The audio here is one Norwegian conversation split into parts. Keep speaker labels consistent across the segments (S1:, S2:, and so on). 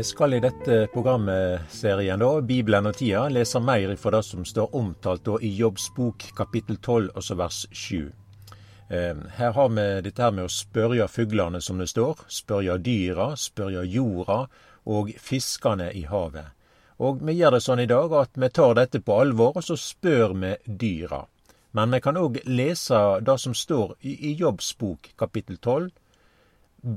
S1: Vi skal i dette programserien, da, Bibelen og tida, lese mer fra det som står omtalt da, i Jobbs bok kapittel 12, også vers 7. Eh, her har vi dette her med å spørre fuglene, som det står, spørre dyra, spørre jorda og fiskene i havet. Og vi gjør det sånn i dag at vi tar dette på alvor, og så spør vi dyra. Men vi kan òg lese det som står i, Jobbs bok kapittel 12.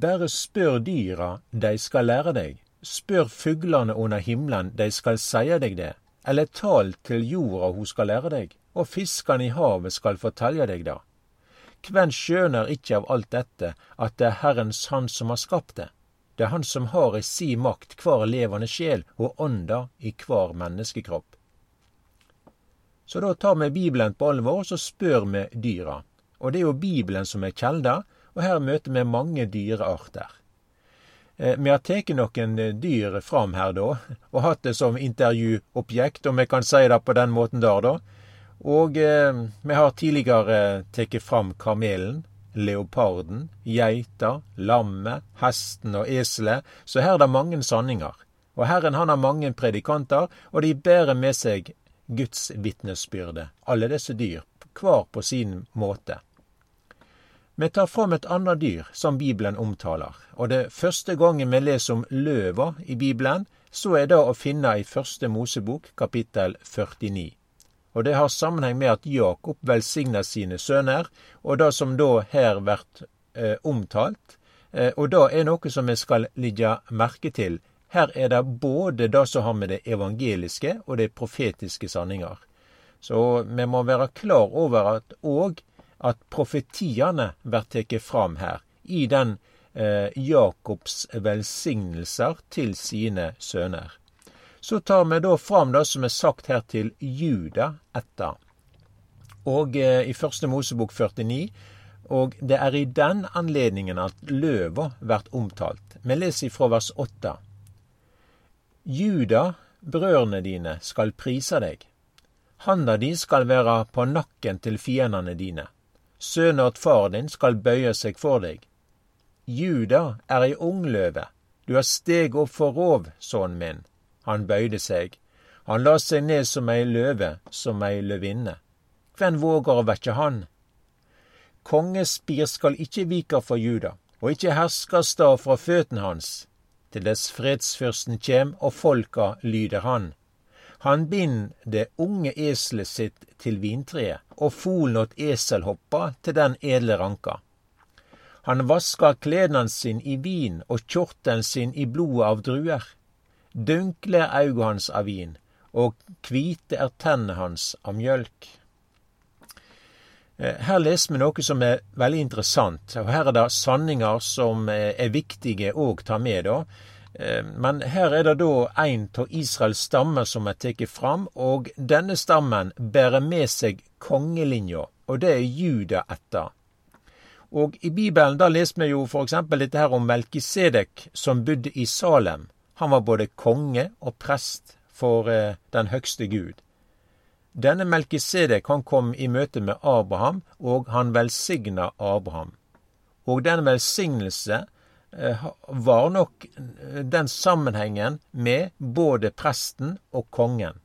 S1: Bare spør dyra, de skal lære deg. Spør fuglene under himmelen, de skal seie deg det. Eller tal til jorda, hun skal lære deg. Og fiskene i havet skal fortelje deg det. Kven skjøner ikke av alt dette at det er Herrens Han som har skapt det? Det er Han som har i si makt hver levende sjel og ånda i hver menneskekropp. Så da tar vi Bibelen på alvor, og så spør vi dyra. Og det er jo Bibelen som er kjelda, og her møter vi mange dyrearter. Eh, vi har tatt noen eh, dyr fram her, da, og hatt det som intervjuobjekt, om vi kan si det på den måten der, da. Og eh, vi har tidligere tatt fram kamelen, leoparden, geita, lammet, hesten og eselet, så her er det mange sanninger. Og Herren han har mange predikanter, og de bærer med seg Guds vitnesbyrde, alle disse dyr, hver på sin måte. Vi tar fram et annet dyr som Bibelen omtaler, og det første gangen vi leser om løva i Bibelen, så er det å finne i Første Mosebok kapittel 49. Og det har sammenheng med at Jakob velsigner sine sønner, og det som da her blir eh, omtalt, eh, og det er noe som vi skal legge merke til. Her er det både det som har med det evangeliske og det profetiske sanninger. Så vi må være klar over at òg at profetiene blir tatt fram her, i den eh, Jakobs velsignelser til sine sønner. Så tar vi da fram det som er sagt her til Juda etter. Og eh, i Første Mosebok 49, og det er i den anledningen at løva blir omtalt. Vi leser fra vers 8. Juda, brødrene dine, skal prise deg. Handa di skal være på nakken til fiendene dine far din skal bøye seg for deg. Juda er ei ungløve, du har steg opp for rov, sønnen min. Han bøyde seg. Han la seg ned som ei løve, som ei løvinne. Hvem våger å vekke han? Kongespir skal ikke vike for Juda, og ikke herskerstav fra føttene hans, til dess fredsfyrsten kjem og folka lyder han. Han bind det unge eselet sitt til vintreet, og folen åt eselhoppa til den edle ranka. Han vaska kledene sin i vin og kjortelen sin i blodet av druer. Dunkle er auga hans av vin, og kvite er tennene hans av mjølk. Eh, her leser vi noe som er veldig interessant, og her er det sanninger som er viktige å ta med. da. Eh, men her er det da en av Israels stammer som er tatt fram, og denne stammen bærer med seg kongelinja, og det er Juda etter. Og i Bibelen da leser vi jo eksempel dette her om Melkisedek som bodde i Salem. Han var både konge og prest for eh, den høgste Gud. Denne Melkisedek han kom i møte med Abraham, og han velsigna Abraham. Og denne velsignelse var nok eh, den sammenhengen med både presten og kongen.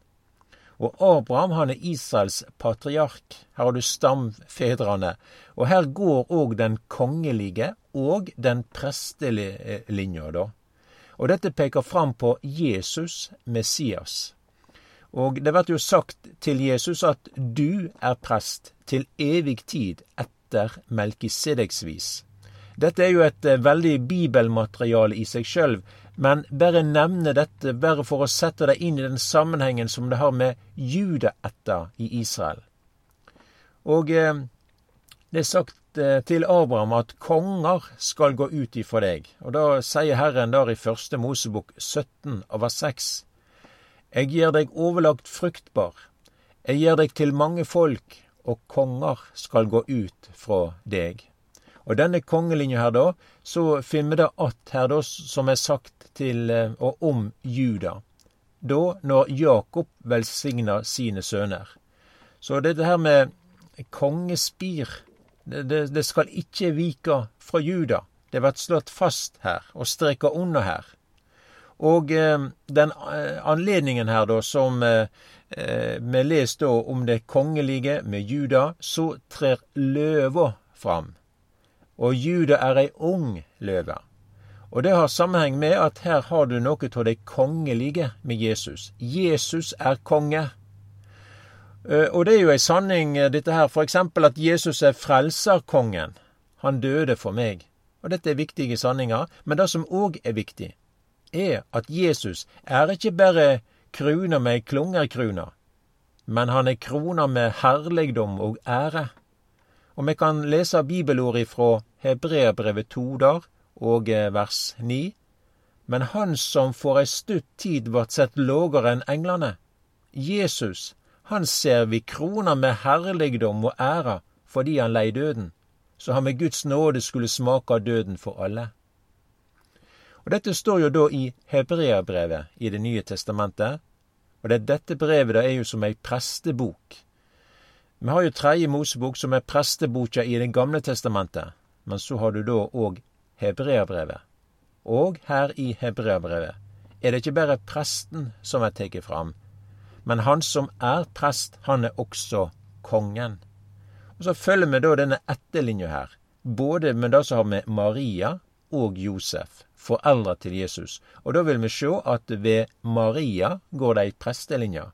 S1: Og Abraham han er Israels patriark. Her har du stamfedrene. Og her går òg den kongelige og den prestelige linja, da. Og dette peker fram på Jesus, Messias. Og det blir jo sagt til Jesus at du er prest til evig tid etter Melkisedeksvis. Dette er jo et eh, veldig bibelmateriale i seg sjøl, men bare nevne dette bare for å sette det inn i den sammenhengen som det har med judaætta i Israel. Og eh, det er sagt eh, til Abraham at konger skal gå ut ifra deg. Og da sier Herren der i første Mosebok 17 over 6. Jeg gir deg overlagt fruktbar. Jeg gir deg til mange folk, og konger skal gå ut fra deg. Og denne kongelinja her, da, så finner vi det att her, da, som er sagt til eh, og om Juda. Da når Jakob velsigna sine sønner. Så dette her med kongespir, det, det, det skal ikke vike fra Juda. Det blir slått fast her, og streka under her. Og eh, den eh, anledningen her, da, som eh, eh, vi leser om det kongelige med Juda, så trer løva fram. Og Juda er ei ung løve. Og det har sammenheng med at her har du noe av det kongelige med Jesus. Jesus er konge. Eh, og det er jo ei sanning, eh, dette her, for eksempel at Jesus er frelserkongen. Han døde for meg. Og dette er viktige sanninger. Men det som òg er viktig, er at Jesus er ikke bare kruna med ei klungerkrone, men han er krona med herligdom og ære. Og vi kan lese bibelord ifra Hebreabrevet 2 der, og eh, vers 9. Men han som for ei stutt tid vart sett lågere enn englane, Jesus, han ser vi krona med herligdom og æra fordi han lei døden, så han med Guds nåde skulle smake av døden for alle. Og Dette står jo da i Hebreabrevet i Det nye testamentet, og det, dette brevet da er jo som ei prestebok. Vi har jo Tredje Mosebok, som er presteboka i Det gamle testamentet, men så har du da òg Hebreabrevet. Og her i Hebreabrevet er det ikke bare presten som er tatt fram, men han som er prest, han er også kongen. Og Så følger vi da denne etterlinja her, både med det som har med Maria og Josef, foreldra til Jesus. Og da vil vi se at ved Maria går det ei prestelinje.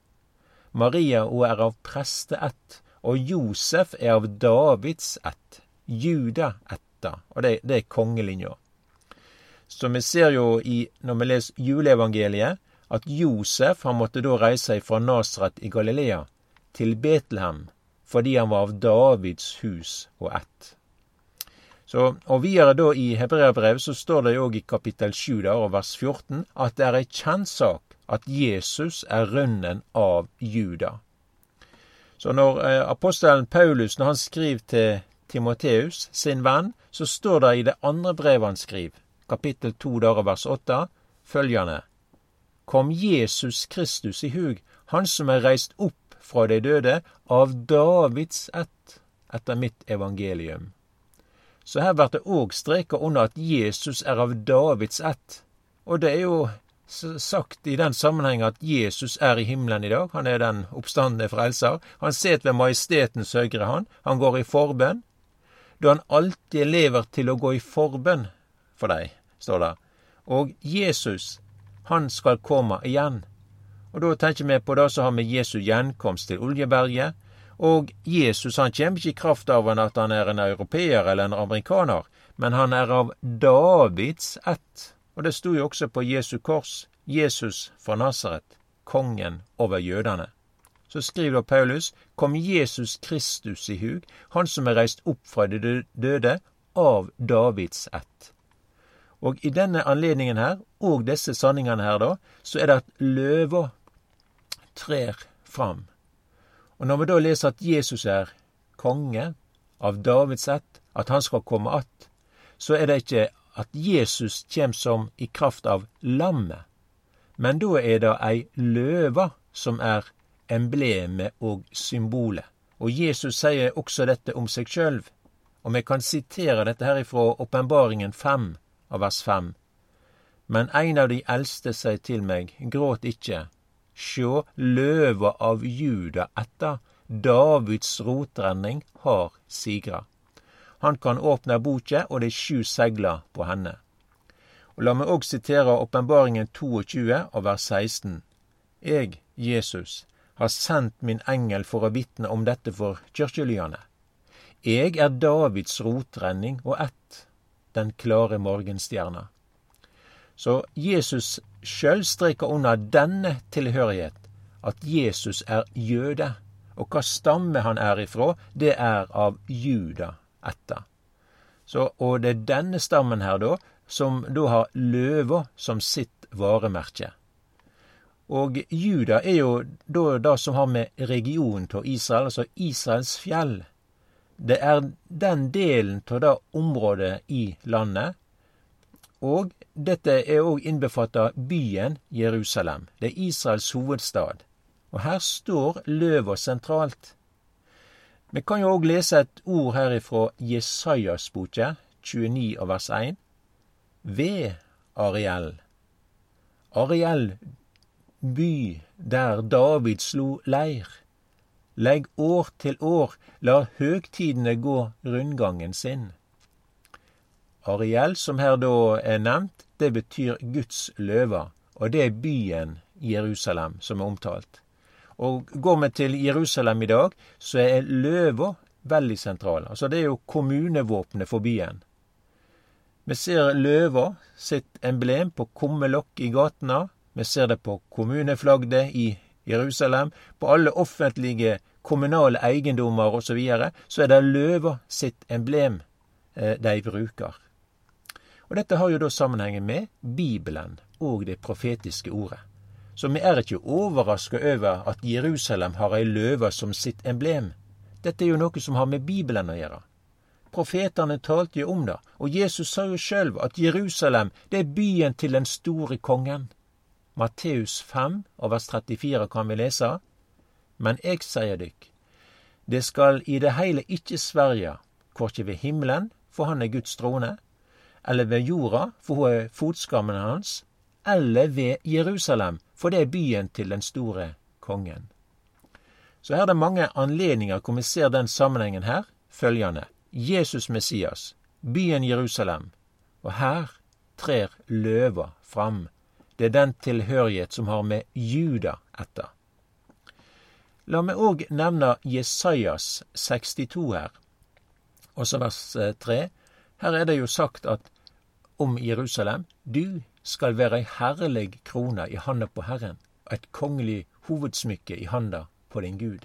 S1: Maria hun er av presteett, og Josef er av Davids ett. Juda-ett og det, det er kongelinja. Så vi ser jo i, når vi leser juleevangeliet, at Josef han måtte da reise fra Nasrat i Galilea til Betlehem fordi han var av Davids hus og ett. Så, og videre da i Hebreabrev så står det òg i kapittel 7 der, og vers 14 at det er ei kjent sak at Jesus er rønnen av Juda. Så når eh, apostelen Paulus, når han skriver til Timoteus, sin venn, så står det i det andre brevet han skriver, kapittel 2 der vers 8, følgende Kom Jesus Kristus i hug, han som er reist opp fra de døde, av Davids ett, etter mitt evangelium. Så her blir det òg streka under at Jesus er av Davids ett. Og det er jo sagt i den sammenheng at Jesus er i himmelen i dag. Han er den oppstandende frelser. Han sitter ved majestetens høyre han. Han går i forbønn da han alltid lever til å gå i forbønn for deg, står det. Og Jesus, han skal komme igjen. Og da tenker vi på det som har med Jesu gjenkomst til Oljeberget. Og Jesus han kommer ikke i kraft av at han er en europeer eller en amerikaner, men han er av Davids ett. Og det sto jo også på Jesu kors, Jesus fra Nasaret, kongen over jødene så skriver Paulus, kom Jesus Kristus i hug, han som er reist opp fra de døde, av Davids ett. Og i denne anledningen her, og disse sanningene her, da, så er det at løva trer fram. Og når vi da leser at Jesus er konge av Davids ett, at han skal komme att, så er det ikke at Jesus kjem som i kraft av lammet, men da er det ei løve som er emblemet og symbolet. Og Jesus sier også dette om seg sjøl. Og vi kan sitere dette her ifra Åpenbaringen 5, av vers 5. Men en av de eldste sier til meg, gråt ikke. Sjå, løva av Juda etter, Davids rotrenning, har sigra. Han kan åpne boka og de sju segla på henne. Og La meg òg sitere Åpenbaringen 22 av vers 16. Eg, Jesus, har sendt min engel for å vitne om dette for kyrkjelyane. Eg er Davids rotrenning og ett, den klare morgenstjerna. Så Jesus sjøl streker under denne tilhørighet, at Jesus er jøde, og hva stamme han er ifra, det er av Juda etter. Så, og det er denne stammen her, da, som da har løva som sitt varemerke. Og Juda er jo da det som har med regionen av Israel, altså Israels fjell. Det er den delen av det området i landet. Og dette er òg innbefatta byen Jerusalem. Det er Israels hovedstad. Og her står løva sentralt. Vi kan jo òg lese et ord her ifra Jesajas boke, 29 og vers 1. Ved Ariel Ariel, by der David slo leir. Legg år til år, la høgtidene gå rundgangen sin. Ariel, som her da er nevnt, det betyr Guds løver, og det er byen Jerusalem som er omtalt. Og går vi til Jerusalem i dag, så er løva veldig sentral. Altså det er jo kommunevåpenet for byen. Vi ser løva sitt emblem på kummelokk i gatene. Vi ser det på kommuneflagget i Jerusalem. På alle offentlige kommunale eiendommer osv. Så, videre, så er det løva sitt emblem eh, de bruker. Og Dette har jo da sammenhengen med Bibelen og det profetiske ordet. Så vi er ikke overraska over at Jerusalem har ei løve som sitt emblem. Dette er jo noe som har med Bibelen å gjøre. Profetene talte jo om det, og Jesus sa jo sjøl at Jerusalem, det er byen til den store kongen. Matteus 5, vers 34 kan vi lese. Men eg sier dykk, det skal i det heile ikkje sverja, korkje ved himmelen, for han er Guds trone, eller ved jorda, for ho er fotskammen hans, eller ved Jerusalem, for det er byen til den store kongen. Så her er det mange anledninger hvor vi ser den sammenhengen her. Følgende Jesus Messias, byen Jerusalem. Og her trer løva fram. Det er den tilhørighet som har med Juda etter. La meg òg nevne Jesajas 62 her, også vers 3. Eh, her er det jo sagt at om Jerusalem du skal være ei herlig krone i handa på Herren, og et kongelig hovedsmykke i handa på din Gud.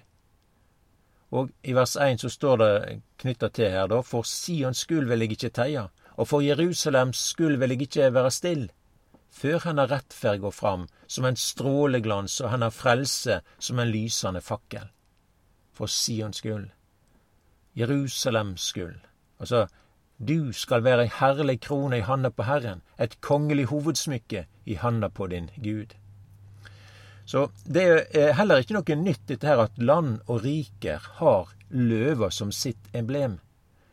S1: Og i vers 1 så står det knytta til her, da, for Sions skyld vil jeg ikke teia, og for Jerusalems skyld vil jeg ikke være still, før hennes rettferd går fram som en stråleglans og hennes frelse som en lysende fakkel. For Sions skyld. Jerusalems skyld. Altså, du skal være ei herlig krone i handa på Herren, et kongelig hovedsmykke i handa på din Gud. Så det er heller ikke noe nytt dette her at land og riker har løver som sitt emblem.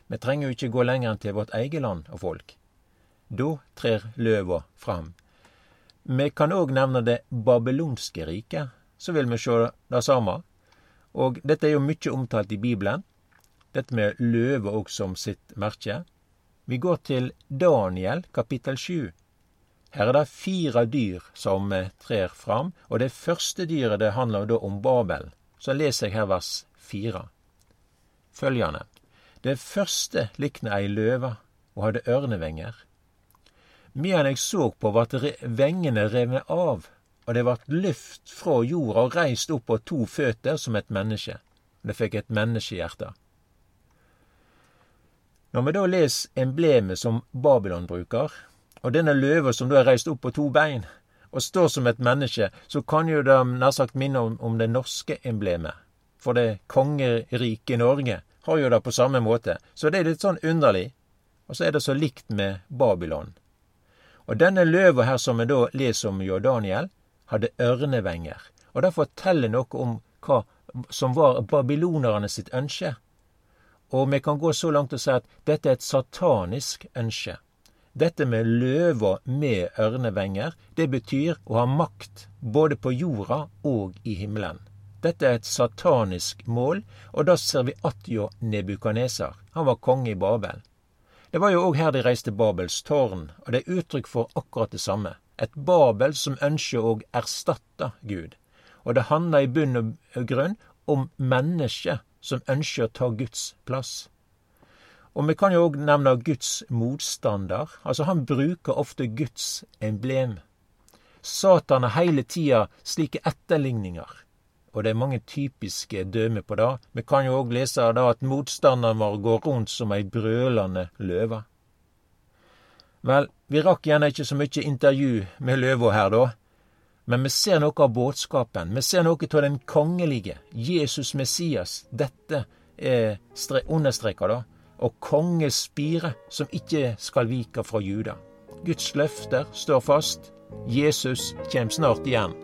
S1: Vi trenger jo ikke gå lenger enn til vårt eget land og folk. Da trer løva fram. Vi kan òg nevne det babylonske riket, så vil vi sjå det samme. Og dette er jo mye omtalt i Bibelen, dette med løva òg som sitt merke. Vi går til Daniel kapittel sju. Her er det fire dyr som trer fram, og det første dyret det handler da om Babel. Så leser jeg her vers fire. Følgende. Det første likna ei løve og hadde ørnevenger. Medan jeg så på, vart vengene revne av, og det vart luft fra jorda og reist opp på to føtter som et menneske. Det fikk et menneskehjerte. Når vi da leser emblemet som Babylon bruker, og denne løva som da er reist opp på to bein og står som et menneske, så kan jo det nær sagt minne om, om det norske emblemet. For det kongeriket Norge har jo det på samme måte. Så det er litt sånn underlig. Og så er det så likt med Babylon. Og denne løva her som vi da leser om jo Daniel, hadde ørnevenger. Og det forteller noe om hva som var babylonerne sitt ønske. Og vi kan gå så langt og si at dette er et satanisk ønske. Dette med løver med ørnevenger, det betyr å ha makt både på jorda og i himmelen. Dette er et satanisk mål, og da ser vi attjå Nebukaneser. Han var konge i Babel. Det var jo òg her de reiste Babels tårn, og det er uttrykk for akkurat det samme. Et Babel som ønsker å erstatte Gud. Og det handler i bunn og grunn om mennesket som ønsker å ta Guds plass. Og vi kan jo òg nevne Guds motstander. Altså, han bruker ofte Guds emblem. Satan har heile tida slike etterligninger. Og det er mange typiske dømmer på det. Vi kan jo òg lese da at motstanderen vår går rundt som ei brølende løve. Vel, vi rakk gjerne ikke så mye intervju med løva her, da. Men vi ser noe av budskapen. Vi ser noe av den kongelige. Jesus Messias. Dette er understreka, da. Og konges spire, som ikke skal vike fra Juda. Guds løfter står fast. Jesus kjem snart igjen.